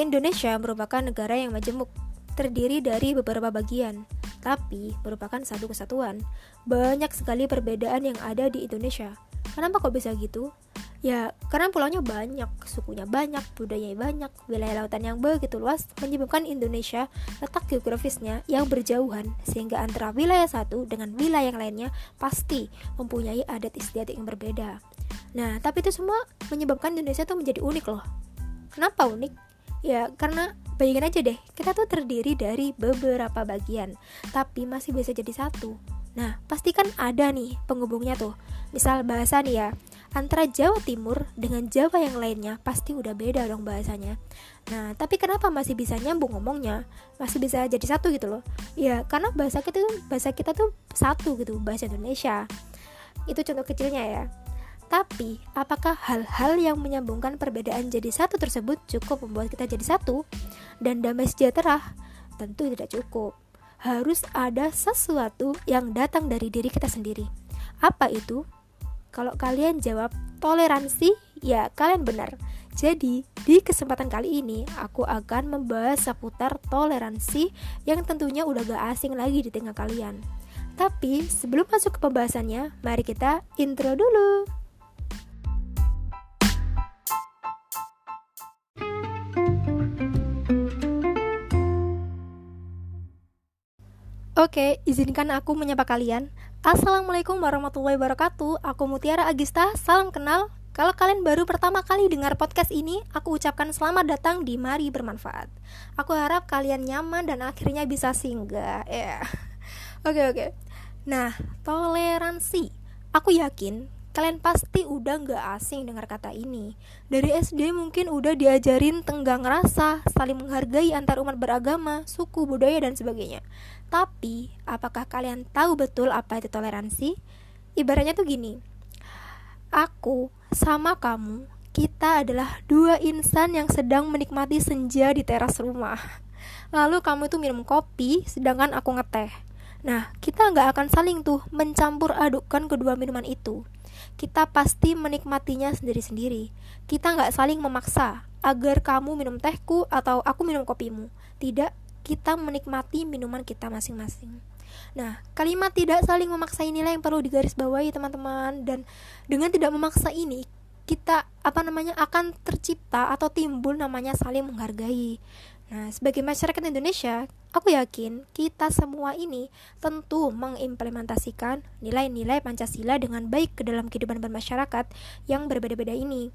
Indonesia merupakan negara yang majemuk, terdiri dari beberapa bagian, tapi merupakan satu kesatuan. Banyak sekali perbedaan yang ada di Indonesia. Kenapa kok bisa gitu? Ya, karena pulaunya banyak, sukunya banyak, budayanya banyak, wilayah lautan yang begitu luas menyebabkan Indonesia letak geografisnya yang berjauhan sehingga antara wilayah satu dengan wilayah yang lainnya pasti mempunyai adat istiadat yang berbeda. Nah, tapi itu semua menyebabkan Indonesia tuh menjadi unik loh. Kenapa unik? Ya, karena bayangin aja deh, kita tuh terdiri dari beberapa bagian, tapi masih bisa jadi satu. Nah, pasti kan ada nih penghubungnya tuh. Misal bahasa nih ya, antara Jawa Timur dengan Jawa yang lainnya pasti udah beda dong bahasanya. Nah, tapi kenapa masih bisa nyambung ngomongnya? Masih bisa jadi satu gitu loh. Ya, karena bahasa kita tuh bahasa kita tuh satu gitu, bahasa Indonesia. Itu contoh kecilnya ya. Tapi, apakah hal-hal yang menyambungkan perbedaan jadi satu tersebut cukup membuat kita jadi satu dan damai sejahtera? Tentu tidak cukup. Harus ada sesuatu yang datang dari diri kita sendiri. Apa itu? Kalau kalian jawab toleransi, ya kalian benar. Jadi, di kesempatan kali ini aku akan membahas seputar toleransi yang tentunya udah gak asing lagi di tengah kalian. Tapi, sebelum masuk ke pembahasannya, mari kita intro dulu. Oke, izinkan aku menyapa kalian. Assalamualaikum warahmatullahi wabarakatuh. Aku Mutiara Agista, salam kenal. Kalau kalian baru pertama kali dengar podcast ini Aku ucapkan selamat datang di Mari Bermanfaat. Aku harap kalian nyaman dan akhirnya bisa singgah. Ya, yeah. Oke oke. Nah, toleransi. Aku yakin Kalian pasti udah gak asing dengar kata ini. Dari SD mungkin udah diajarin tenggang rasa Saling menghargai antar umat beragama, suku, budaya, dan sebagainya. Tapi, apakah kalian tahu betul apa itu toleransi? Ibaratnya tuh gini. Aku sama kamu Kita adalah dua insan yang sedang menikmati senja di teras rumah. Lalu kamu itu minum kopi, sedangkan aku ngeteh. Nah, kita nggak akan saling tuh mencampur adukkan kedua minuman itu kita pasti menikmatinya sendiri-sendiri. Kita nggak saling memaksa agar kamu minum tehku atau aku minum kopimu. Tidak, kita menikmati minuman kita masing-masing. Nah, kalimat tidak saling memaksa inilah yang perlu digarisbawahi teman-teman dan dengan tidak memaksa ini kita apa namanya akan tercipta atau timbul namanya saling menghargai. Nah, sebagai masyarakat Indonesia, aku yakin kita semua ini tentu mengimplementasikan nilai-nilai Pancasila dengan baik ke dalam kehidupan bermasyarakat yang berbeda-beda ini.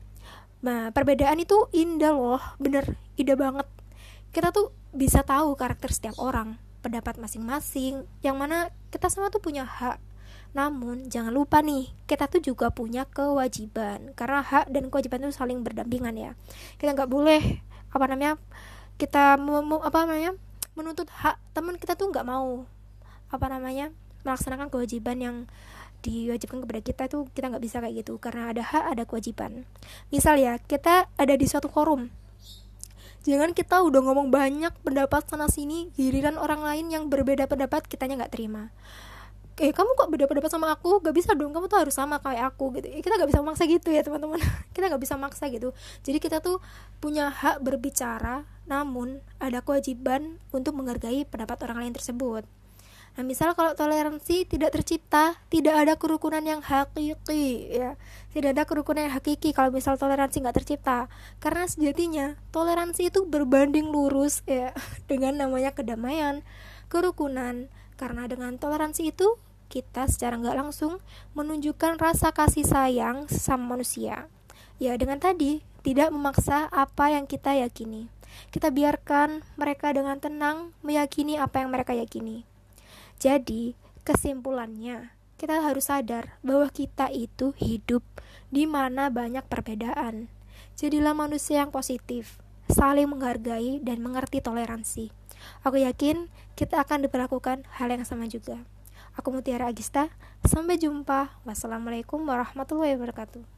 Nah, perbedaan itu indah loh, bener, indah banget. Kita tuh bisa tahu karakter setiap orang, pendapat masing-masing, yang mana kita semua tuh punya hak. Namun, jangan lupa nih, kita tuh juga punya kewajiban, karena hak dan kewajiban itu saling berdampingan ya. Kita nggak boleh, apa namanya, kita mau, apa namanya menuntut hak teman kita tuh nggak mau apa namanya melaksanakan kewajiban yang diwajibkan kepada kita itu kita nggak bisa kayak gitu. Karena ada hak ada kewajiban. Misal ya kita ada di suatu forum. Jangan kita udah ngomong banyak pendapat sana sini giliran orang lain yang berbeda pendapat kitanya nggak terima eh kamu kok beda pendapat sama aku? Gak bisa dong kamu tuh harus sama kayak aku gitu. Kita gak bisa maksa gitu ya teman-teman. Kita gak bisa maksa gitu. Jadi kita tuh punya hak berbicara namun ada kewajiban untuk menghargai pendapat orang lain tersebut. Nah misal kalau toleransi tidak tercipta tidak ada kerukunan yang hakiki ya. Tidak ada kerukunan yang hakiki kalau misal toleransi nggak tercipta. Karena sejatinya toleransi itu berbanding lurus ya dengan namanya kedamaian kerukunan karena dengan toleransi itu kita secara nggak langsung menunjukkan rasa kasih sayang sama manusia. Ya, dengan tadi tidak memaksa apa yang kita yakini. Kita biarkan mereka dengan tenang meyakini apa yang mereka yakini. Jadi, kesimpulannya, kita harus sadar bahwa kita itu hidup di mana banyak perbedaan. Jadilah manusia yang positif, saling menghargai dan mengerti toleransi. Aku yakin kita akan diperlakukan hal yang sama juga. Aku Mutiara Agista. Sampai jumpa. Wassalamualaikum warahmatullahi wabarakatuh.